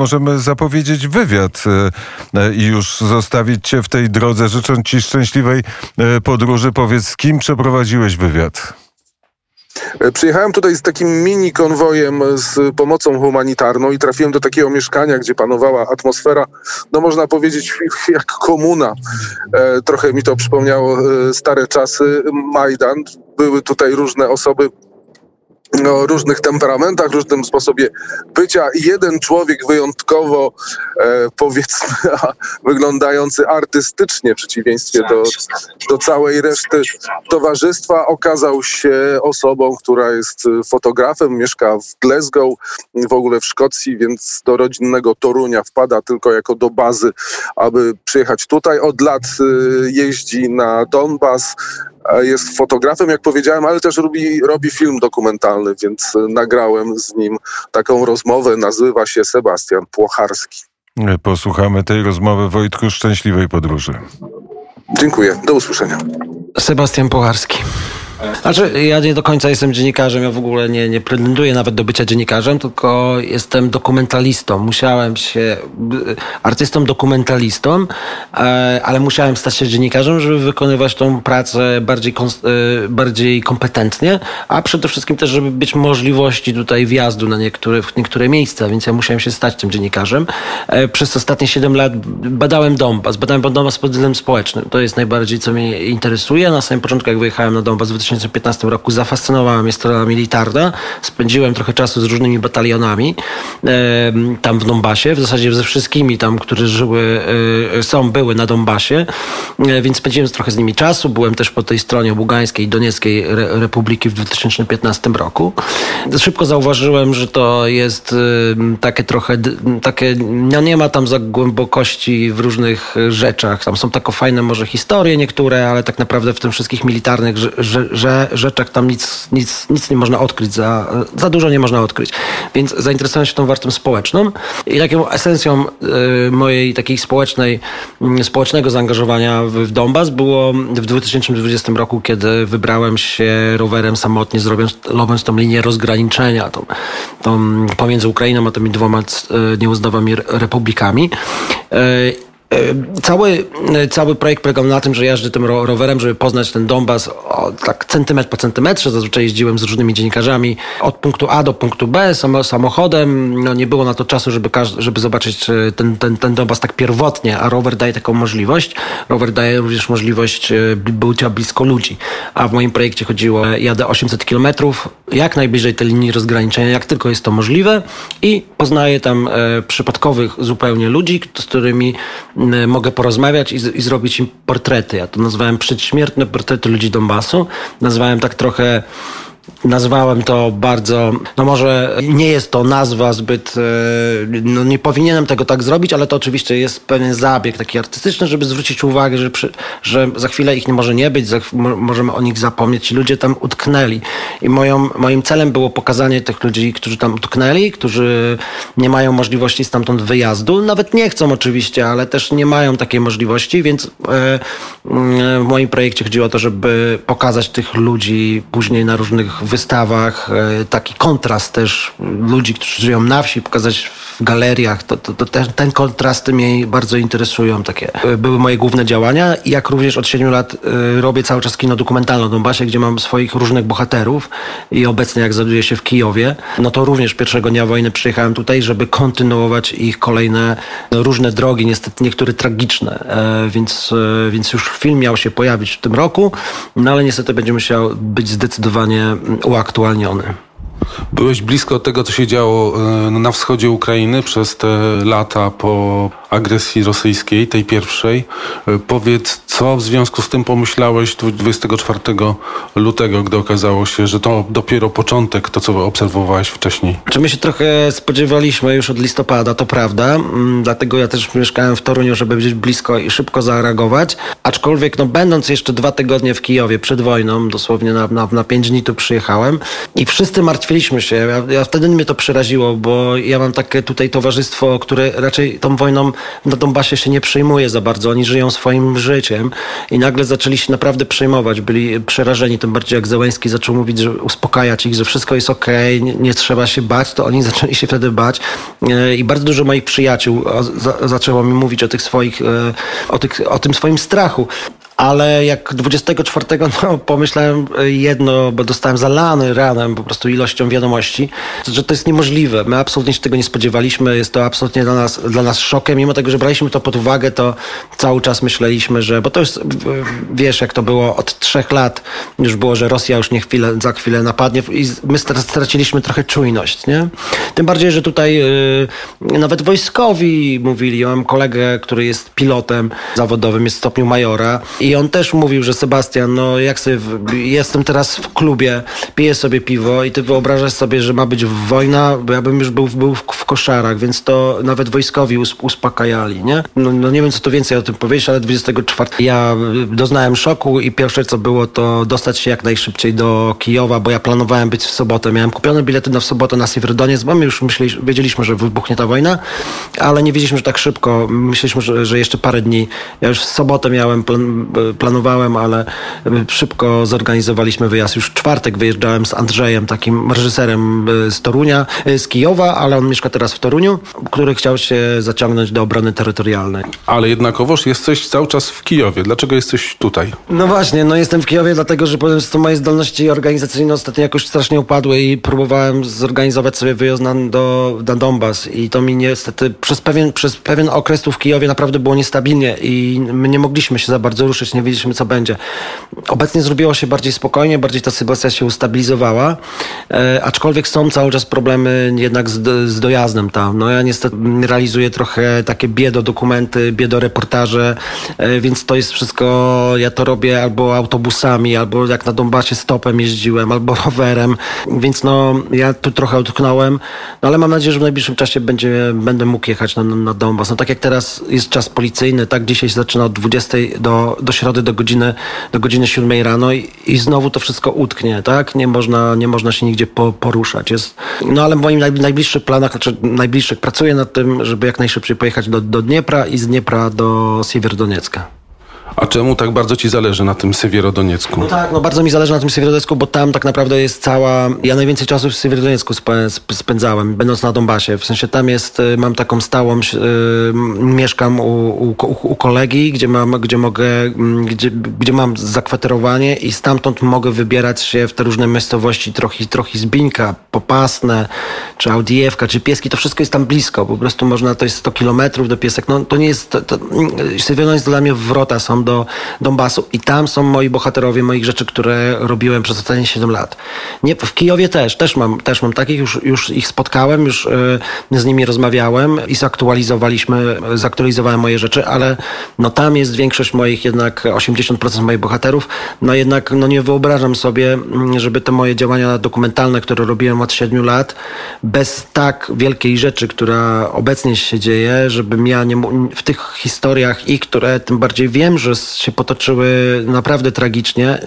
Możemy zapowiedzieć wywiad e, e, i już zostawić cię w tej drodze, życząc ci szczęśliwej e, podróży. Powiedz, z kim przeprowadziłeś wywiad? Przyjechałem tutaj z takim mini konwojem z pomocą humanitarną i trafiłem do takiego mieszkania, gdzie panowała atmosfera, no można powiedzieć, jak komuna. Trochę mi to przypomniało stare czasy, Majdan. Były tutaj różne osoby o różnych temperamentach, różnym sposobie bycia. Jeden człowiek wyjątkowo, e, powiedzmy, wyglądający artystycznie w przeciwieństwie do, do całej reszty towarzystwa, okazał się osobą, która jest fotografem, mieszka w Glasgow, w ogóle w Szkocji, więc do rodzinnego Torunia wpada tylko jako do bazy, aby przyjechać tutaj. Od lat e, jeździ na Donbas, jest fotografem, jak powiedziałem, ale też robi, robi film dokumentalny, więc nagrałem z nim taką rozmowę. Nazywa się Sebastian Płocharski. Posłuchamy tej rozmowy. Wojtku, szczęśliwej podróży. Dziękuję. Do usłyszenia. Sebastian Płocharski. Znaczy, ja nie do końca jestem dziennikarzem, ja w ogóle nie, nie pretenduję nawet do bycia dziennikarzem, tylko jestem dokumentalistą. Musiałem się, artystą dokumentalistą, e, ale musiałem stać się dziennikarzem, żeby wykonywać tą pracę bardziej, e, bardziej kompetentnie, a przede wszystkim też, żeby być możliwości tutaj wjazdu na niektóre, niektóre miejsca, więc ja musiałem się stać tym dziennikarzem. E, przez ostatnie 7 lat badałem Donbas, badałem Donbas pod względem społecznym. To jest najbardziej, co mnie interesuje. Na samym początku, jak wyjechałem na Donbas w 2015 roku zafascynowała mnie strona militarna. Spędziłem trochę czasu z różnymi batalionami tam w Donbasie, w zasadzie ze wszystkimi tam, którzy żyły, e, są, były na Donbasie, e, więc spędziłem trochę z nimi czasu. Byłem też po tej stronie bugańskiej i donieckiej Republiki w 2015 roku. Szybko zauważyłem, że to jest takie trochę, takie, no nie ma tam za głębokości w różnych rzeczach. Tam są takie fajne może historie niektóre, ale tak naprawdę w tym wszystkich militarnych że, rzeczach tam nic, nic, nic nie można odkryć, za, za dużo nie można odkryć. Więc zainteresowałem się tą wartością społeczną i taką esencją y, mojej takiej społecznej, y, społecznego zaangażowania w, w Donbas było w 2020 roku, kiedy wybrałem się rowerem samotnie, zrobiąc, robiąc tą linię rozgraniczenia tą, tą pomiędzy Ukrainą a tymi dwoma y, nieuznawymi republikami. E, cały, e, cały projekt polegał na tym, że jeżdżę tym rowerem, żeby poznać ten Donbas o, tak centymetr po centymetrze. Zazwyczaj jeździłem z różnymi dziennikarzami od punktu A do punktu B samochodem. No, nie było na to czasu, żeby, żeby zobaczyć ten, ten, ten Donbas tak pierwotnie, a rower daje taką możliwość. Rower daje również możliwość e, bycia blisko ludzi. A w moim projekcie chodziło, jadę 800 kilometrów, jak najbliżej tej linii rozgraniczenia, jak tylko jest to możliwe i poznaję tam e, przypadkowych zupełnie ludzi, z którymi mogę porozmawiać i, i, zrobić im portrety. Ja to nazwałem przedśmiertne portrety ludzi Donbasu. Nazwałem tak trochę Nazwałem to bardzo, no może nie jest to nazwa zbyt, e, no nie powinienem tego tak zrobić, ale to oczywiście jest pewien zabieg taki artystyczny, żeby zwrócić uwagę, że, przy, że za chwilę ich nie może nie być, za, możemy o nich zapomnieć. Ci ludzie tam utknęli. I moją, moim celem było pokazanie tych ludzi, którzy tam utknęli, którzy nie mają możliwości stamtąd wyjazdu. Nawet nie chcą oczywiście, ale też nie mają takiej możliwości, więc e, w moim projekcie chodziło o to, żeby pokazać tych ludzi później na różnych wystawach, e, taki kontrast też ludzi, którzy żyją na wsi, pokazać w galeriach, to, to, to ten, ten kontrasty mnie bardzo interesują. Takie e, były moje główne działania. Jak również od 7 lat e, robię cały czas kino dokumentalne o Donbasie, gdzie mam swoich różnych bohaterów i obecnie jak znajduję się w Kijowie, no to również pierwszego dnia wojny przyjechałem tutaj, żeby kontynuować ich kolejne no, różne drogi, niestety niektóre tragiczne, więc, więc już film miał się pojawić w tym roku, no ale niestety będzie musiał być zdecydowanie uaktualniony. Byłeś blisko tego, co się działo e, na wschodzie Ukrainy przez te lata po agresji rosyjskiej, tej pierwszej. E, powiedz, co w związku z tym pomyślałeś 24 lutego, gdy okazało się, że to dopiero początek, to co obserwowałeś wcześniej? Czy my się trochę spodziewaliśmy już od listopada, to prawda. Mm, dlatego ja też mieszkałem w Toruniu, żeby być blisko i szybko zareagować. Aczkolwiek, no, będąc jeszcze dwa tygodnie w Kijowie przed wojną, dosłownie na, na, na pięć dni tu przyjechałem i wszyscy martwiliśmy się. Ja, ja wtedy mnie to przeraziło, bo ja mam takie tutaj towarzystwo, które raczej tą wojną na Donbasie się nie przejmuje za bardzo. Oni żyją swoim życiem i nagle zaczęli się naprawdę przejmować. Byli przerażeni, tym bardziej jak Zełęński zaczął mówić, że uspokajać ich, że wszystko jest okej, nie, trzeba się bać, to oni zaczęli się wtedy bać e, i bardzo dużo moich przyjaciół zaczęło mi mówić o tych swoich, e, o, tych, o tym swoim strachu ale jak 24 no, pomyślałem jedno, bo dostałem zalany ranem po prostu ilością wiadomości, że to jest niemożliwe. My absolutnie się tego nie spodziewaliśmy, jest to absolutnie dla nas, dla nas szokiem. Mimo tego, że braliśmy to pod uwagę, to cały czas myśleliśmy, że, bo to jest, wiesz jak to było od trzech lat, już było, że Rosja już nie chwilę, za chwilę napadnie i my straciliśmy trochę czujność, nie? Tym bardziej, że tutaj yy, nawet wojskowi mówili, ja mam kolegę, który jest pilotem zawodowym, jest w stopniu majora i i on też mówił, że Sebastian, no jak sobie, jestem teraz w klubie, piję sobie piwo i ty wyobrażasz sobie, że ma być wojna, bo ja bym już był, był w koszarach, więc to nawet wojskowi uspokajali, nie? No, no, nie wiem, co tu więcej o tym powiedzieć, ale 24 ja doznałem szoku i pierwsze, co było, to dostać się jak najszybciej do Kijowa, bo ja planowałem być w sobotę. Miałem kupione bilety na w sobotę na Siewierodoniec, bo my już myśleli, wiedzieliśmy, że wybuchnie ta wojna, ale nie wiedzieliśmy, że tak szybko. Myśleliśmy, że, że jeszcze parę dni. Ja już w sobotę miałem plan, planowałem, ale szybko zorganizowaliśmy wyjazd. Już w czwartek wyjeżdżałem z Andrzejem, takim reżyserem e, z Torunia, e, z Kijowa, ale on mieszka teraz w Toruniu, który chciał się zaciągnąć do obrony terytorialnej. Ale jednakowoż jesteś cały czas w Kijowie. Dlaczego jesteś tutaj? No właśnie, no jestem w Kijowie, dlatego że po prostu moje zdolności organizacyjne ostatnio jakoś strasznie upadły i próbowałem zorganizować sobie wyjazd na, do, na Donbas i to mi niestety przez pewien, przez pewien okres tu w Kijowie naprawdę było niestabilnie i my nie mogliśmy się za bardzo ruszyć nie wiedzieliśmy co będzie. Obecnie zrobiło się bardziej spokojnie, bardziej ta sytuacja się ustabilizowała, e, aczkolwiek są cały czas problemy jednak z, z dojazdem tam. No ja niestety realizuję trochę takie biedo dokumenty, biedo reportaże, e, więc to jest wszystko, ja to robię albo autobusami, albo jak na Donbasie stopem jeździłem, albo rowerem, więc no ja tu trochę utknąłem, no ale mam nadzieję, że w najbliższym czasie będzie, będę mógł jechać na, na Donbas. No tak jak teraz jest czas policyjny, tak dzisiaj się zaczyna od 20 do, do środy do godziny, do godziny 7 rano i, i znowu to wszystko utknie, tak? Nie można, nie można się nigdzie po, poruszać. Jest, no ale w moim najbliższych planach, znaczy najbliższych, pracuję nad tym, żeby jak najszybciej pojechać do, do Dniepra i z Dniepra do Siewierodoniecka. A czemu tak bardzo ci zależy na tym Sywierodoniecku? No tak, no bardzo mi zależy na tym Sywierodoniecku, bo tam tak naprawdę jest cała... Ja najwięcej czasu w Sywierodoniecku spędzałem, będąc na Donbasie. W sensie tam jest, y, mam taką stałą... Yy, mieszkam u, u, u, kolegi, gdzie mam, gdzie mogę... Mm, gdzie, gdzie mam zakwaterowanie i stamtąd mogę wybierać się w te różne miejscowości, trochę, trochę Zbińka, Popasne, czy Audiewka, czy Pieski. To wszystko jest tam blisko. Po prostu można, to jest 100 kilometrów do Piesek. No to nie jest... To, to, Sywierodoniec dla mnie wrota są do Donbasu i tam są moi bohaterowie moich rzeczy, które robiłem przez ostatnie 7 lat. Nie, w Kijowie też, też mam, też mam takich, już, już ich spotkałem, już y, z nimi rozmawiałem i zaktualizowaliśmy, zaktualizowałem moje rzeczy, ale no tam jest większość moich jednak 80% moich bohaterów, no jednak no nie wyobrażam sobie, mm, żeby te moje działania dokumentalne, które robiłem od 7 lat, bez tak wielkiej rzeczy, która obecnie się dzieje, żebym ja nie, w tych historiach i które tym bardziej wiem, że się potoczyły naprawdę tragicznie,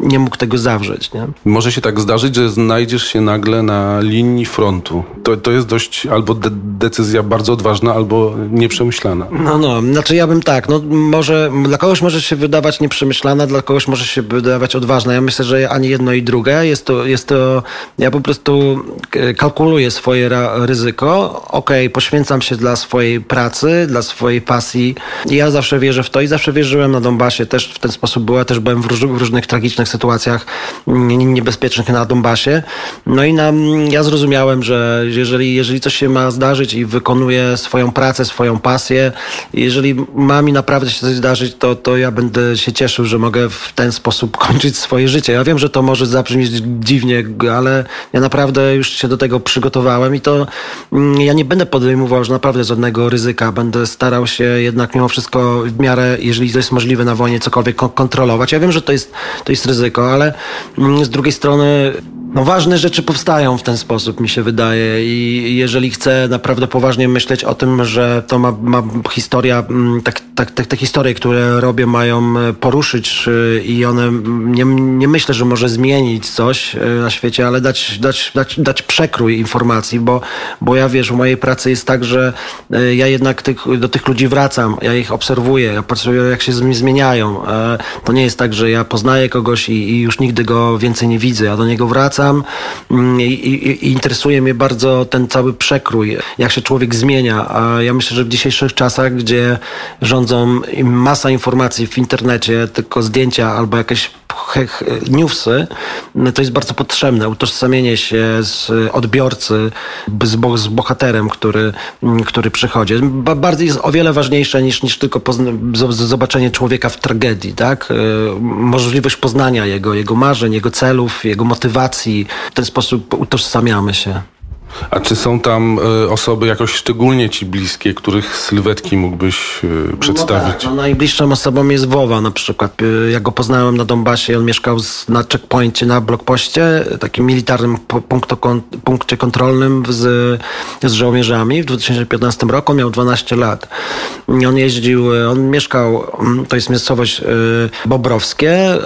nie mógł tego zawrzeć. Nie? Może się tak zdarzyć, że znajdziesz się nagle na linii frontu. To, to jest dość albo de decyzja bardzo odważna, albo nieprzemyślana. No, no, znaczy ja bym tak, no może dla kogoś może się wydawać nieprzemyślana, dla kogoś może się wydawać odważna. Ja myślę, że ani jedno i drugie. Jest to, jest to ja po prostu e, kalkuluję swoje ryzyko. Okej, okay, poświęcam się dla swojej pracy, dla swojej pasji. I ja zawsze wierzę w to i zawsze wierzę, na Donbasie, też w ten sposób była, też byłem w, róż, w różnych tragicznych sytuacjach niebezpiecznych na Donbasie. No i na, ja zrozumiałem, że jeżeli, jeżeli coś się ma zdarzyć i wykonuję swoją pracę, swoją pasję, jeżeli ma mi naprawdę się coś zdarzyć, to, to ja będę się cieszył, że mogę w ten sposób kończyć swoje życie. Ja wiem, że to może zabrzmieć dziwnie, ale ja naprawdę już się do tego przygotowałem i to mm, ja nie będę podejmował już naprawdę żadnego ryzyka. Będę starał się jednak mimo wszystko w miarę, jeżeli jest możliwe na wojnie cokolwiek kontrolować. Ja wiem, że to jest, to jest ryzyko, ale mm, z drugiej strony no ważne rzeczy powstają w ten sposób, mi się wydaje. I jeżeli chcę naprawdę poważnie myśleć o tym, że to ma, ma historia, mm, tak, tak, te, historie, które robię, mają e, poruszyć y, i one nie, nie myślę, że może zmienić coś y, na świecie, ale dać, dać, dać, dać przekrój informacji, bo, bo ja wiesz, w mojej pracy jest tak, że ja jednak tych, do tych ludzi wracam, ja ich obserwuję, ja patrzę jak się zmieniają. E, To nie jest tak, że ja poznaję kogoś i, i już nigdy go więcej nie widzę. Ja do niego wracam mm, i, i, i interesuje mnie bardzo ten cały przekrój, jak się człowiek zmienia. A ja myślę, że w dzisiejszych czasach, gdzie rządzą masa informacji w internecie, tylko zdjęcia albo jakieś newsy, no to jest bardzo potrzebne. Utożsamienie się z odbiorcy, z, bo- z bohaterem, który, który przychodzi. Ba- Bardziej jest o wiele ważniejsze niż, niż tylko zobaczenie człowieka w tragedii, tak? Y, Możliwość poznania jego, jego marzeń, jego celów, jego motywacji. W ten sposób utożsamiamy się. A czy są tam e, osoby jakoś szczególnie ci bliskie, których sylwetki mógłbyś e, przedstawić? No tak, no najbliższą osobą jest Wowa na przykład. Y, Ja go poznałem na Donbasie, on mieszkał na checkpoincie, na blokpoście, takim militarnym punkcie kontrolnym z, z żołnierzami w 2015 roku. Miał 12 lat. On jeździł, on mieszkał, mm, to jest miejscowość Bobrowskie,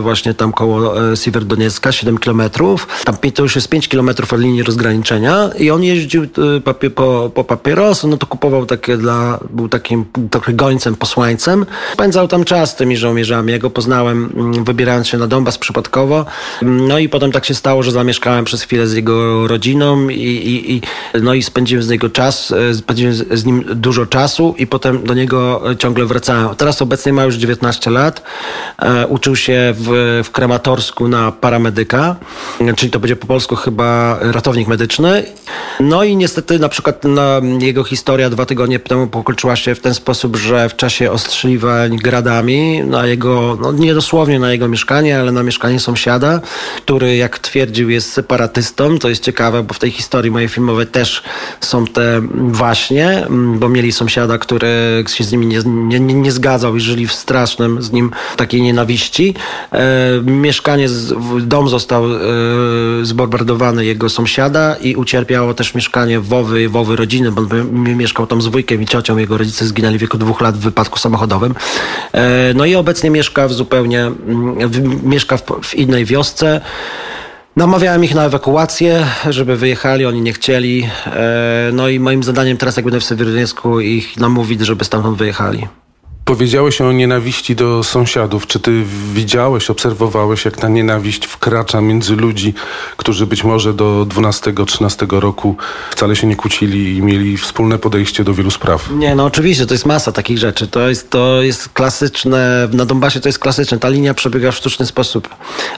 właśnie tam koło Siewierodoniecka, 7 kilometrów. Tam to już jest 5 kilometrów od linii rozgraniczenia i on jeździł y, papie, po, po papierosy, no to kupował takie dla, był takim trochę gońcem, posłańcem. Spędzał tam czas z tymi żołnierzami. Ja go poznałem mm, wybierając się na Donbas przypadkowo. No i potem tak się stało, że zamieszkałem przez chwilę z jego rodziną i, i, i, no i spędziłem z niego czas, y, spędziłem z, nim dużo czasu i potem do niego y, ciągle wracałem. Teraz obecnie ma już 19 lat. E, uczył się w, w Krematorsku na paramedyka, czyli to będzie po polsku chyba ratownik medyczny. No i niestety na przykład no, jego historia dwa tygodnie temu pokończyła się w ten sposób, że w czasie ostrzeliwań gradami na jego, no nie dosłownie na jego mieszkanie, ale na mieszkanie sąsiada, który jak twierdził jest separatystą. To jest ciekawe, bo w tej historii mojej filmowej też są te właśnie, bo mieli sąsiada, który się z nimi nie, nie, nie- zgadzał i żyli w strasznym z nim takiej nienawiści. E, mieszkanie, dom został e, zbombardowany jego sąsiada i ucierpiało też mieszkanie Wowy, Wowy rodziny, bo mieszkał tam z wujkiem i ciocią. Jego rodzice zginęli w wieku dwóch lat w wypadku samochodowym. E, no i obecnie mieszka w zupełnie, mm, mieszka w, innej wiosce. Namawiałem ich na ewakuację, żeby wyjechali, oni nie chcieli. E, No i moim zadaniem teraz, jak będę w Sewierodoniecku, ich namówić, żeby stamtąd wyjechali. Powiedziałeś o nienawiści do sąsiadów. Czy ty widziałeś, obserwowałeś, jak ta nienawiść wkracza między ludzi, którzy być może do 12-13 roku wcale się nie kłócili i mieli wspólne podejście do wielu spraw? Nie, no oczywiście, to jest masa takich rzeczy. To jest, to jest klasyczne, na Donbasie to jest klasyczne. Ta linia przebiega w sztuczny sposób.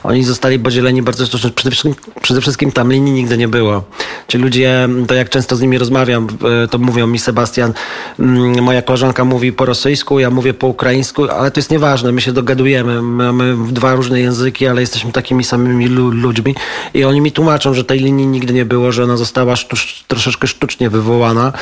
Oni zostali podzieleni bardzo sztucznie. Przede wszystkim, przede wszystkim tam linii nigdy nie było. Ci ludzie, to jak często z nimi rozmawiam, e, to mówią mi Sebastian, mm, moja koleżanka mówi po rosyjsku, ja mówię po ukraińsku, ale to jest nieważne, my się dogadujemy, mamy dwa różne języki, ale jesteśmy takimi samymi lu- ludźmi i oni mi tłumaczą, że tej linii nigdy nie było, że ona została troszeczkę sztucznie wywołana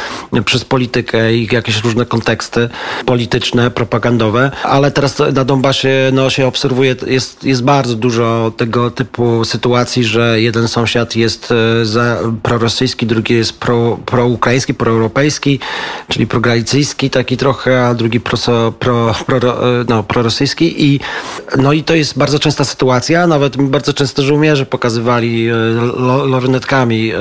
przez politykę i jakieś różne konteksty polityczne, propagandowe, ale teraz na Donbasie no, się obserwuje, jest, jest bardzo dużo tego typu sytuacji, że jeden sąsiad jest e, za prorosyjski, drugi jest pro, proukraiński, proeuropejski, czyli progralicyjski taki trochę, a drugi pro, pro, no, prorosyjski i no i to jest bardzo częsta sytuacja, nawet bardzo często żołnierze pokazywali e, lo- lornetkami e,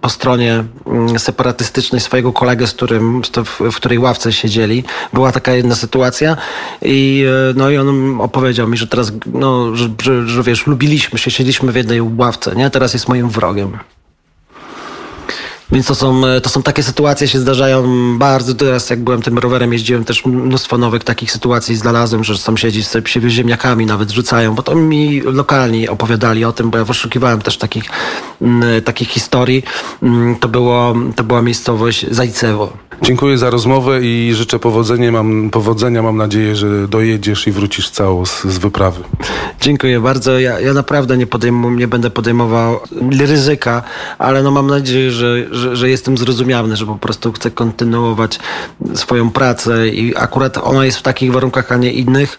po stronie mm, separatystycznej swojego kolegę, z którym w, w której ławce siedzieli. Była taka jedna sytuacja i e, no i on opowiedział mi, że teraz, no, że, że, że wiesz, lubiliśmy się, siedzieliśmy w jednej ławce, nie? Teraz jest moim wrogiem. Więc to są, e, to są takie sytuacje, się zdarzają bardzo. Teraz jak byłem tym rowerem, jeździłem też mnóstwo nowych takich sytuacji znalazłem, że sąsiedzi z siebie ziemniakami nawet rzucają, bo to mi lokalni opowiadali o tym, bo ja poszukiwałem też takich, takich historii. Mm, To, było, to była miejscowość Zajcewo. Dziękuję za rozmowę i życzę powodzenia. Mam, powodzenia. Mam nadzieję, że dojedziesz i wrócisz cało z, z wyprawy. Dziękuję bardzo. Ja, ja naprawdę nie, podejmu, nie będę podejmował ryzyka, ale no mam nadzieję, że, że, że jestem zrozumiany, że po prostu chcę kontynuować swoją pracę i akurat ona jest w takich warunkach, a nie innych.